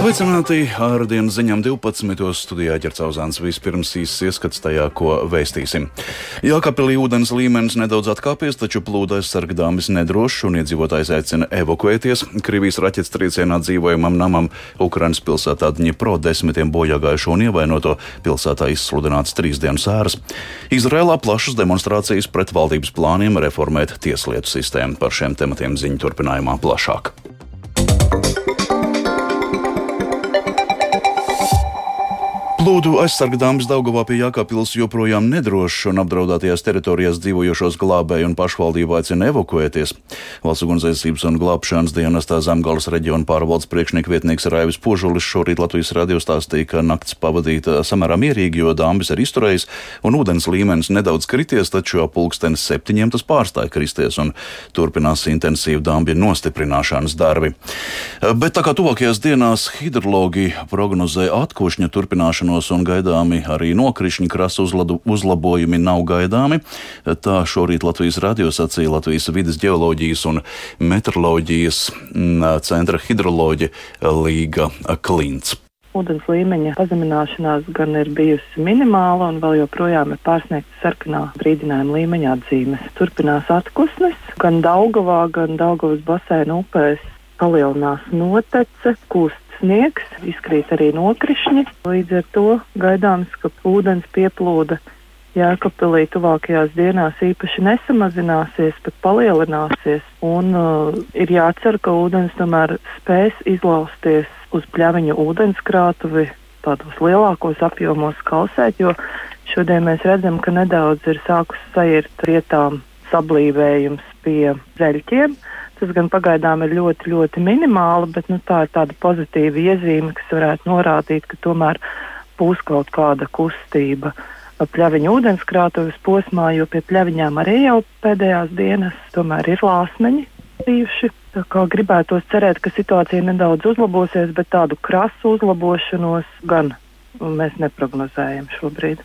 Sveicināti ar dienas ziņām 12. studijā ķercauzāns vispirms īsts ieskats tajā, ko vēstīsim. Jākapilī ūdens līmenis nedaudz atkāpies, taču plūda aizsargdāmis nedrošs un iedzīvotājs aicina evakuēties. Krievijas raķets triecienā dzīvojamam namam Ukrainas pilsētā Dņipro desmitiem bojāgājušo un ievainoto pilsētā izsludināts trīs dienas ēras. Izrēlā plašas demonstrācijas pret valdības plāniem reformēt tieslietu sistēmu. Par šiem tematiem ziņu turpinājumā plašāk. Plūdu aizsargdāmas Daugavā pie Jākapils joprojām nedrošs un apdraudētajās teritorijās dzīvojošos glābēju un pašvaldību aicina evakuēties. Valsts ugunsdzēsības un glābšanas dienestā Zemgales reģiona pārvaldes priekšnieka vietnieks Raivis Požulis šorīt Latvijas radio stāstīja, ka nakts pavadīta samērā mierīgi, jo dāmbis ir izturējis un ūdens līmenis nedaudz krities, taču ap pulksteni septiņiem tas pārstāja kristies un turpinās intensīvi dāmbja nostiprināšanas darbi. Bet tā kā tuvākajās dienās hidrologi prognozē atkošņa turpināšanu, uzlabošanos un gaidāmi arī nokrišņu krasa uzlabojumi nav gaidāmi. Tā šorīt Latvijas radio sacīja Latvijas vidas geoloģijas un meteoroloģijas mm, centra hidroloģija Līga Klints. Ūdens līmeņa pazemināšanās gan ir bijusi minimāla, un vēl joprojām ir pārsniegta sarkanā brīdinājuma līmeņa atzīmes. Turpinās atkusnes, gan Daugavā, gan Daugavas basēna upēs palielinās notece, kūst sniegs, izkrīt arī nokrišņi. Līdz ar to gaidāms, ka ūdens pieplūda Jēkabpilī tuvākajās dienās īpaši nesamazināsies, bet palielināsies. Un uh, ir jācer, ka ūdens tomēr spēs izlausties uz pļaviņu ūdenskrātuvi tādos lielākos apjomos kalsēt, jo šodien mēs redzam, ka nedaudz ir sākus sajirt rietām sablīvējums pie zeļķiem. Tas gan pagaidām ir ļoti, ļoti minimāli, bet nu, tā ir tāda pozitīva iezīme, kas varētu norādīt, ka tomēr būs kaut kāda kustība pļaviņu ūdenskrātuves posmā, jo pie pļaviņām arī jau pēdējās dienas tomēr ir lāsmeņi bijuši. Tā kā gribētos cerēt, ka situācija nedaudz uzlabosies, bet tādu krasu uzlabošanos gan mēs neprognozējam šobrīd.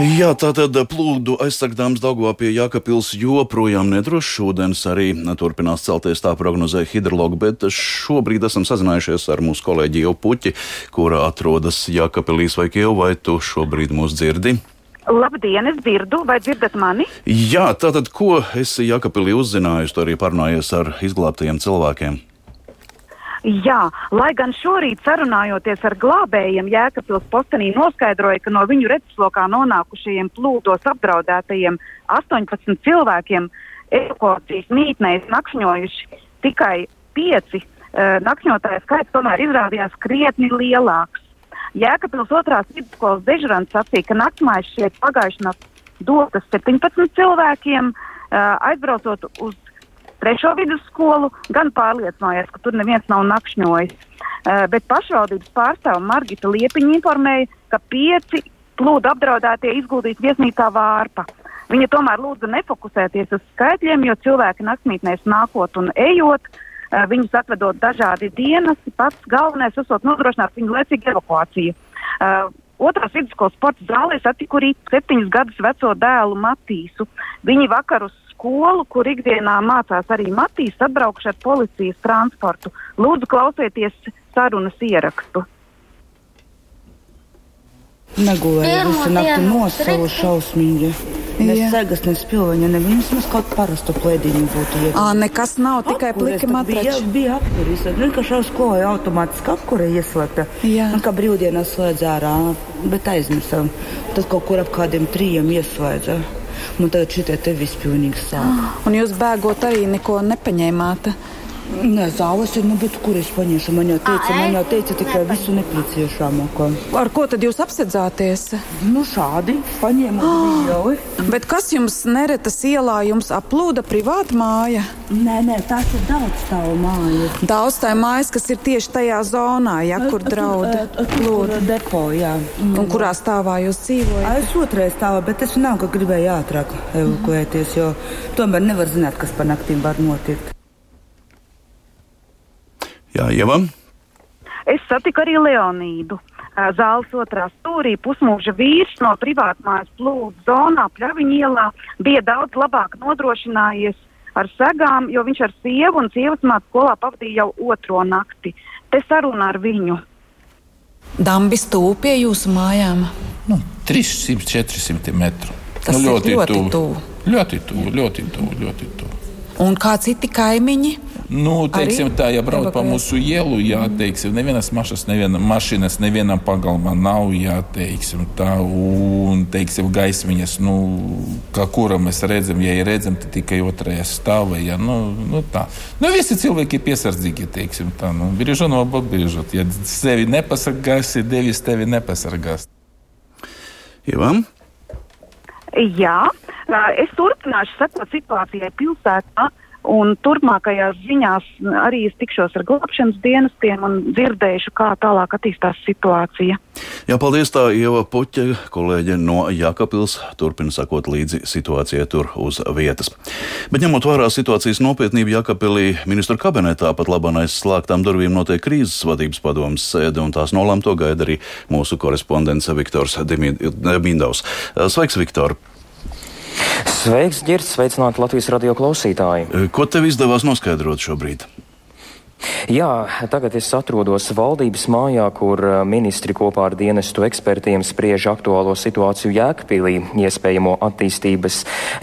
Jā, tātad plūdu aizsargdāms Dagvā pie Jākapils joprojām nedrošs ūdens arī turpinās celties, tā prognozē hidrologi, bet šobrīd esam sazinājušies ar mūsu kolēģi Ievu Puķi, kura atrodas Jākapilīs vai Kievu, vai tu šobrīd mūs dzirdi? Labdien, es dzirdu, vai dzirdat mani? Jā, tātad ko esi Jākapilī uzzinājusi, tu arī parunājies ar izglābtajiem cilvēkiem? Jā, lai gan šorīt sarunājoties ar glābējiem, Jēkabils postenī noskaidroja, ka no viņu redzeslokā nonākušajiem plūdos apdraudētajiem 18 cilvēkiem evakuācijas mītnēs nakšņojuši tikai 5. Uh, eh, nakšņotāju skaits tomēr izrādījās krietni lielāks. Jēkabils otrās vidusskolas dežurants sacīja, ka naktsmājas šeit pagājušajā naktī dotas 17 cilvēkiem, uh, aizbraucot uz trešo vidusskolu, gan pārliecinājās, ka tur neviens nav nakšņojis. Uh, bet pašvaldības pārstāve Margita Liepiņa informēja, ka pieci plūdu apdraudētie izguldīti viesnīcā Vārpa. Viņa tomēr lūdza nefokusēties uz skaitļiem, jo cilvēki naktsmītnēs nākot un ejot, uh, viņus atvedot dažādi dienas, pats galvenais esot nodrošināt viņu laicīgu evakuāciju. Uh, Otrās vidusskolas sporta zālē satiku arī septiņus gadus veco dēlu Matīsu. Viņi vakar uz skolu, kur ikdienā mācās arī Matīs, atbraukšu ar policijas transportu. Lūdzu, klausieties sarunas ierakstu. Negulēju visu nakti nosalu šausmīgi. Ne segas, ne spilveņa, ne vismaz kaut parastu plēdiņu būtu. Ā, nekas nav, tikai pliki matrači. Bija, bija apkuris, šau skolai automātiski apkure ieslēgta. Jā. Un kā brīvdienās slēdz ārā, bet aizmisam. Tad kaut kur ap kādiem trījiem ieslēdza. Man tagad šitie te viss pilnīgi sāp. Un jūs bēgot arī neko nepaņēmāt? Nē, zāles ir, nu, bet kur es paņemšu? Man jau teica, man jau teica tikai visu nepieciešamāko. Ar ko tad jūs apsedzāties? Nu, šādi paņēmu oh. jau. Bet kas jums neretas ielā jums aplūda privāta māja? Nē, nē, tās ir daudz stāvu mājas. Daudz stāvu mājas, kas ir tieši tajā zonā, ja, kur draud plūda. Depo, jā. Mm. Un kurā stāvā jūs dzīvojat? Es otrajā stāvā, bet es nav, ka gribēju ātrāk evakuēties, jo tomēr nevar zināt, kas pa naktīm var notikt. Jā, Ieva. Es satiku arī Leonīdu. Zāles otrā stūrī pusmūža vīrs no privātmājas plūdu zonā, Pļaviņa ielā, bija daudz labāk nodrošinājies ar segām, jo viņš ar sievu un sievas mācu skolā pavadīja jau otro nakti. Te saruna ar viņu. Dambis tuvu pie jūsu mājām? Nu, 300-400 metru. Tas nu, ļoti, ļoti tuvu. tuvu. Ļoti tuvu, ļoti tuvu, ļoti tuvu. Un kā citi kaimiņi? Nu, teiksim, tā, ja brauc pa mūsu ielu, jā, teiksim, nevienas mašas, neviena mašīnas, nevienam pagalmā nav, jā, teiksim, tā, un, teiksim, gaismiņas, nu, kā kura mēs redzam, ja ir redzam, tad tikai otrajā stāvā, jā, nu, nu, tā. Nu, visi cilvēki ir piesardzīgi, teiksim, tā, nu, brīžot no brīžot. Ja sevi nepasargāsi, Devis tevi nepasargās. Ivam? Jā, es turpināšu sekot situācijai pilsētā. Un turpmākajās ziņās arī es tikšos ar glābšanas dienestiem un dzirdēšu, kā tālāk attīstās situācija. Jā, paldies tā Ieva Puķa, kolēģe no Jākapils, turpina sakot līdzi situācijai tur uz vietas. Bet ņemot vērā situācijas nopietnību Jākapilī, ministru kabinetā pat labāk aiz slēgtām durvīm notiek krīzes vadības padomas sēde, un tās nolēmto gaida arī mūsu korespondents Viktors Demindovs. Sveiks, Viktor! Sveiks, Girts! Sveicināti Latvijas radio klausītāji! Ko tev izdevās noskaidrot šobrīd? Jā, tagad es atrodos valdības mājā, kur eh, ministri kopā ar dienestu ekspertiem spriež aktuālo situāciju Jēkpilī, iespējamo attīstības,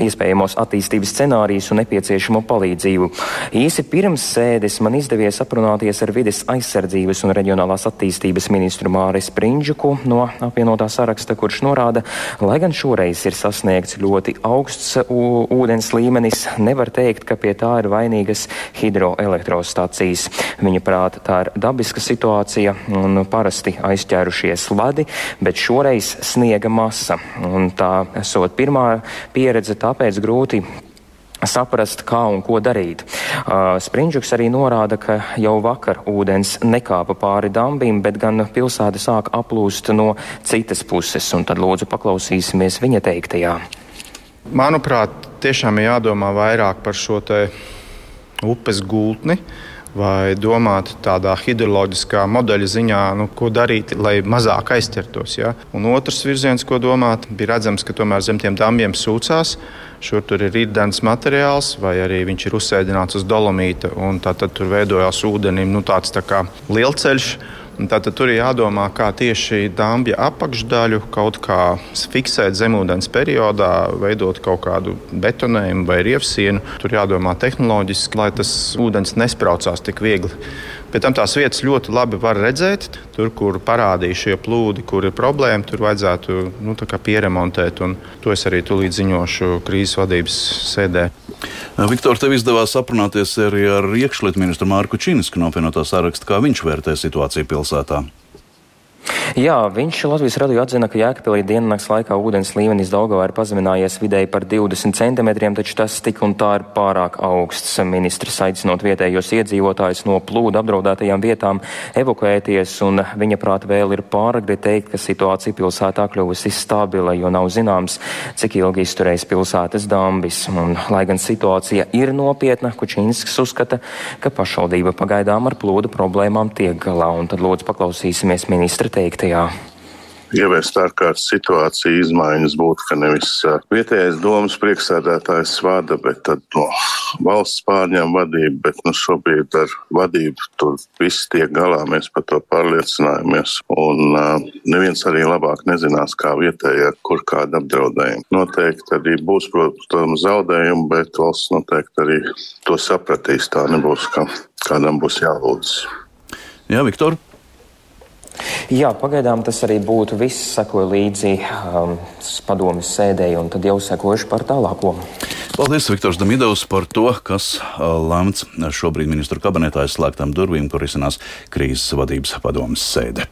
iespējamos attīstības scenārijus un nepieciešamo palīdzību. Īsi pirms sēdes man izdevies aprunāties ar vides aizsardzības un reģionālās attīstības ministru Māris Prindžuku no apvienotā saraksta, kurš norāda, lai gan šoreiz ir sasniegts ļoti augsts ūdens līmenis, nevar teikt, ka pie tā ir vainīgas hidroelektrostacijas. Viņa prāta tā ir dabiska situācija un parasti aizķērušies ladi, bet šoreiz sniega masa. Un tā esot pirmā pieredze, tāpēc grūti saprast, kā un ko darīt. Uh, Sprindžuks arī norāda, ka jau vakar ūdens nekāpa pāri dambim, bet gan pilsēta sāk aplūst no citas puses, un tad lūdzu paklausīsimies viņa teiktajā. Manuprāt, tiešām ir jādomā vairāk par šo upes gultni. Uh, vai domāt tādā hidroloģiskā modeļa ziņā, nu, ko darīt, lai mazāk aizķertos. Ja? Un otrs virziens, ko domāt, bija redzams, ka tomēr zem tiem dambiem sūcās. Šur tur ir rītdienas materiāls, vai arī viņš ir uzsēdināts uz dolomīta, un tā tad tur veidojās ūdenim nu, tāds tā kā lielceļš. Tātad tur ir jādomā, kā tieši dambja apakšdaļu kaut kā fiksēt zemūdens periodā, veidot kaut kādu betonējumu vai rievsienu. Tur jādomā tehnoloģiski, lai tas ūdens nespraucās tik viegli. Pēc tam tās vietas ļoti labi var redzēt. Tur, kur parādīja šie plūdi, kur ir problēma, tur vajadzētu nu, pieremontēt. To es arī tūlīt ziņošu krīzes vadības sēdē. Viktor, tev izdevās aprunāties arī ar iekšlietu ministru Mārku Čīnisku no apvienotā saraksta, kā viņš vērtē situāciju pilsētā. Jā, viņš Latvijas radio atzina, ka Jēkabīlī diennakts laikā ūdens līmenis Daugavā ir pazeminājies vidēji par 20 centimetriem, taču tas tik un tā ir pārāk augsts. Ministrs aicinot vietējos iedzīvotājus no plūdu apdraudētajām vietām evakuēties, un viņa prāt vēl ir pāragri teikt, ka situācija pilsētā kļuvusi stabila, jo nav zināms, cik ilgi izturēs pilsētas dambis. Un, lai gan situācija ir nopietna, Kučīnsks uzskata, ka pašvaldība pagaidām ar plūdu problēmām tiek galā, un tad lūdzu paklausīsimies ministra teiktajā? Ieviest ārkārtas situāciju izmaiņas būtu, ka nevis vietējais domas priekšsēdētājs vada, bet tad no valsts pārņem vadību, bet nu, šobrīd ar vadību tur viss tiek galā, mēs par to pārliecinājāmies. Un uh, neviens arī labāk nezinās, kā vietējie, kur kāda apdraudējuma. Noteikti arī būs, protams, zaudējumi, bet valsts noteikti arī to sapratīs. Tā nebūs, ka kādam būs jālūdz. Jā, Viktor. Jā, pagaidām tas arī būtu viss. Sekoju līdzi um, padomjas sēdēji, un tad jau sekojuši par tālāko. Paldies, Viktors Damidovs, par to, kas uh, lemts šobrīd ministru kabinetā aizslēgtām durvīm, kur izsanās krīzes vadības padomas sēde.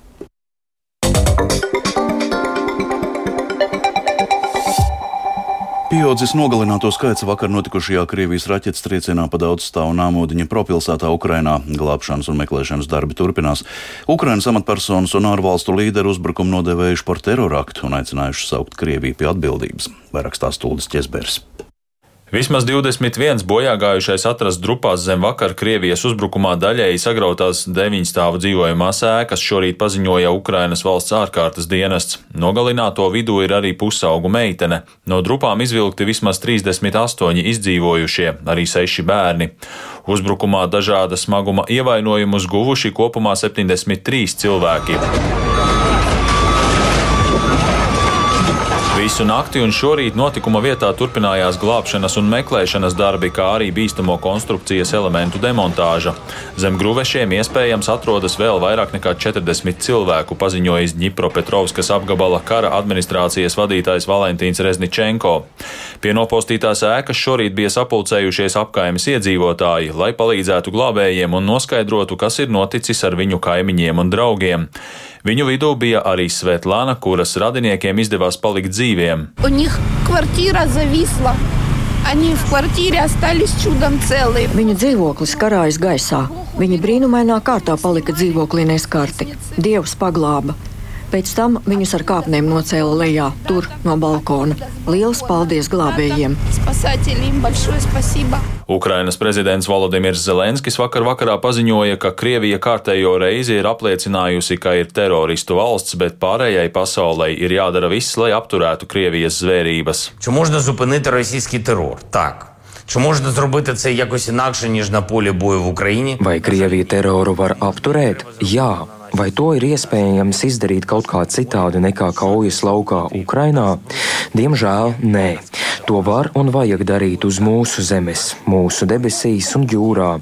Pieaudzis nogalināto skaits vakar notikušajā Krievijas raķetes triecienā pa daudz stāvu Nāmodiņa propilsētā Ukrainā. Glābšanas un meklēšanas darbi turpinās. Ukrainas amatpersonas un ārvalstu līderi uzbrukumu nodevējuši par teroraktu un aicinājuši saukt Krieviju pie atbildības. Vairāk stāsta Tūlis Česbers. Vismaz 21 bojāgājušais atrasts drupās zem vakar Krievijas uzbrukumā daļēji sagrautās deviņstāvu dzīvojamās ēkas, šorīt paziņoja Ukrainas valsts ārkārtas dienests. Nogalināto vidū ir arī pusaugu meitene. No drupām izvilkti vismaz 38 izdzīvojušie, arī 6 bērni. Uzbrukumā dažāda smaguma ievainojumus guvuši kopumā 73 cilvēki. Visu nakti un šorīt notikuma vietā turpinājās glābšanas un meklēšanas darbi, kā arī bīstamo konstrukcijas elementu demontāža. Zem gruvešiem iespējams atrodas vēl vairāk nekā 40 cilvēku, paziņojis Dņipropetrovskas apgabala kara administrācijas vadītājs Valentīns Rezničenko. Pie nopostītās ēkas šorīt bija sapulcējušies apkaimes iedzīvotāji, lai palīdzētu glābējiem un noskaidrotu, kas ir noticis ar viņu kaimiņiem un draugiem. Viņu vidū bija arī Svetlana, kuras radiniekiem izdevās palikt dzīviem. Viņu dzīvoklis karājas gaisā. Viņi brīnumainā kārtā palika dzīvoklī neskarti. Dievs paglāba. Pēc tam viņus ar kāpnēm nocēla lejā, tur no balkona. Lielas paldies glābējiem! Ukrainas prezidents Volodimirs Zelenskis vakar vakarā paziņoja, ka Krievija kārtējo reizi ir apliecinājusi, ka ir teroristu valsts, bet pārējai pasaulē ir jādara viss, lai apturētu Krievijas zvērības. Чи можна зупинити російський терор? Так. Чи можна зробити це якось інакше ніж на полі бою в Україні? Vai Krievija teroru var apturēt? Jā. Vai to ir iespējams izdarīt kaut kā citādi nekā kaujas laukā Ukrainā? Diemžēl nē. To var un vajag darīt uz mūsu zemes, mūsu debesīs un jūrā.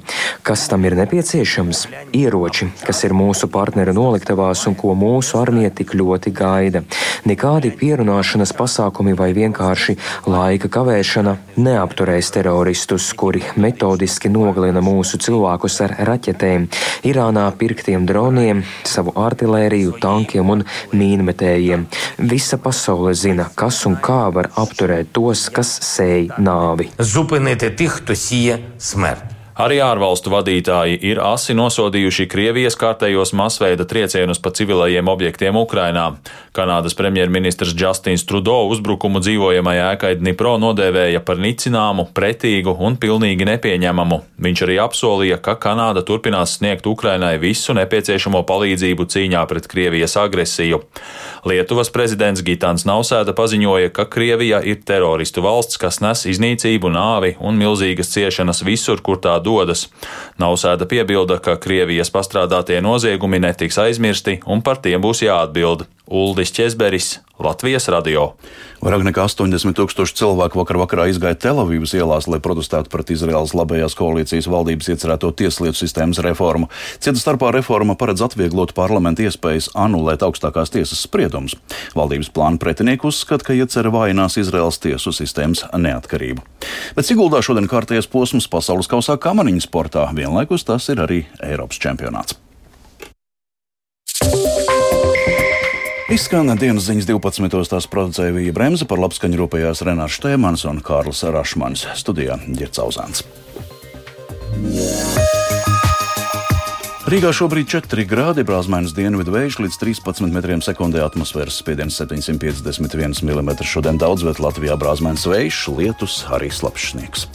Kas tam ir nepieciešams? Ieroči, kas ir mūsu partneru noliktavās un ko mūsu armija tik ļoti gaida. Nekādi pierunāšanas pasākumi vai vienkārši laika kavēšana neapturēs teroristus, kuri metodiski nogalina mūsu cilvēkus ar raķetēm, Irānā pirktiem droniem, savu artilēriju, tankiem un mīnmetējiem. Visa pasaule zina, kas un kā var apturēt tos, kas sēj nāvi. Zupinieties tih, kto sija smert. Arī ārvalstu vadītāji ir asi nosodījuši Krievijas kārtējos masveida triecienus pa civilajiem objektiem Ukrainā. Kanādas premjerministrs Justins Trudeau uzbrukumu dzīvojamajai ēkai Dnipro nodēvēja par nicināmu, pretīgu un pilnīgi nepieņemamu. Viņš arī apsolīja, ka Kanāda turpinās sniegt Ukrainai visu nepieciešamo palīdzību cīņā pret Krievijas agresiju. Lietuvas prezidents Gitāns Nausēda paziņoja, ka Krievija ir teroristu valsts, kas nes iznīcību, nāvi un milzīgas ciešanas visur, kur tā dodas. Nausēda piebilda, ka Krievijas pastrādātie noziegumi netiks aizmirsti un par tiem būs jāatbild. Uldis Česberis, Latvijas radio. Vairāk nekā 80 tūkstoši cilvēku vakar vakarā izgāja Telavīvas ielās, lai protestētu pret Izraēlas labējās koalīcijas valdības iecerēto tieslietu sistēmas reformu. Cita starpā reforma paredz atvieglot parlamentu iespējas anulēt augstākās tiesas spriedumus. Valdības plāna pretinieki uzskata, ka iecerē vājinās Izraēlas tiesu sistēmas neatkarību. Bet Siguldā šodien kārtējies posms pasaules kausā kamaniņu sportā, vienlaikus tas ir arī Eiropas čempionāts. Izskan dienas ziņas 12. tās producēja Vija Bremse, par labskaņu rūpējās Renārs Štēmans un Kārlis Rašmans. Studijā Girts Auzāns. Rīgā šobrīd 4 grādi, brāzmainas dienvidu vējš līdz 13 metriem sekundē, atmosfēras spiediens 751 mm. Šodien daudz vietā Latvijā brāzmainas vējš, lietus, arī slapjš sniegs.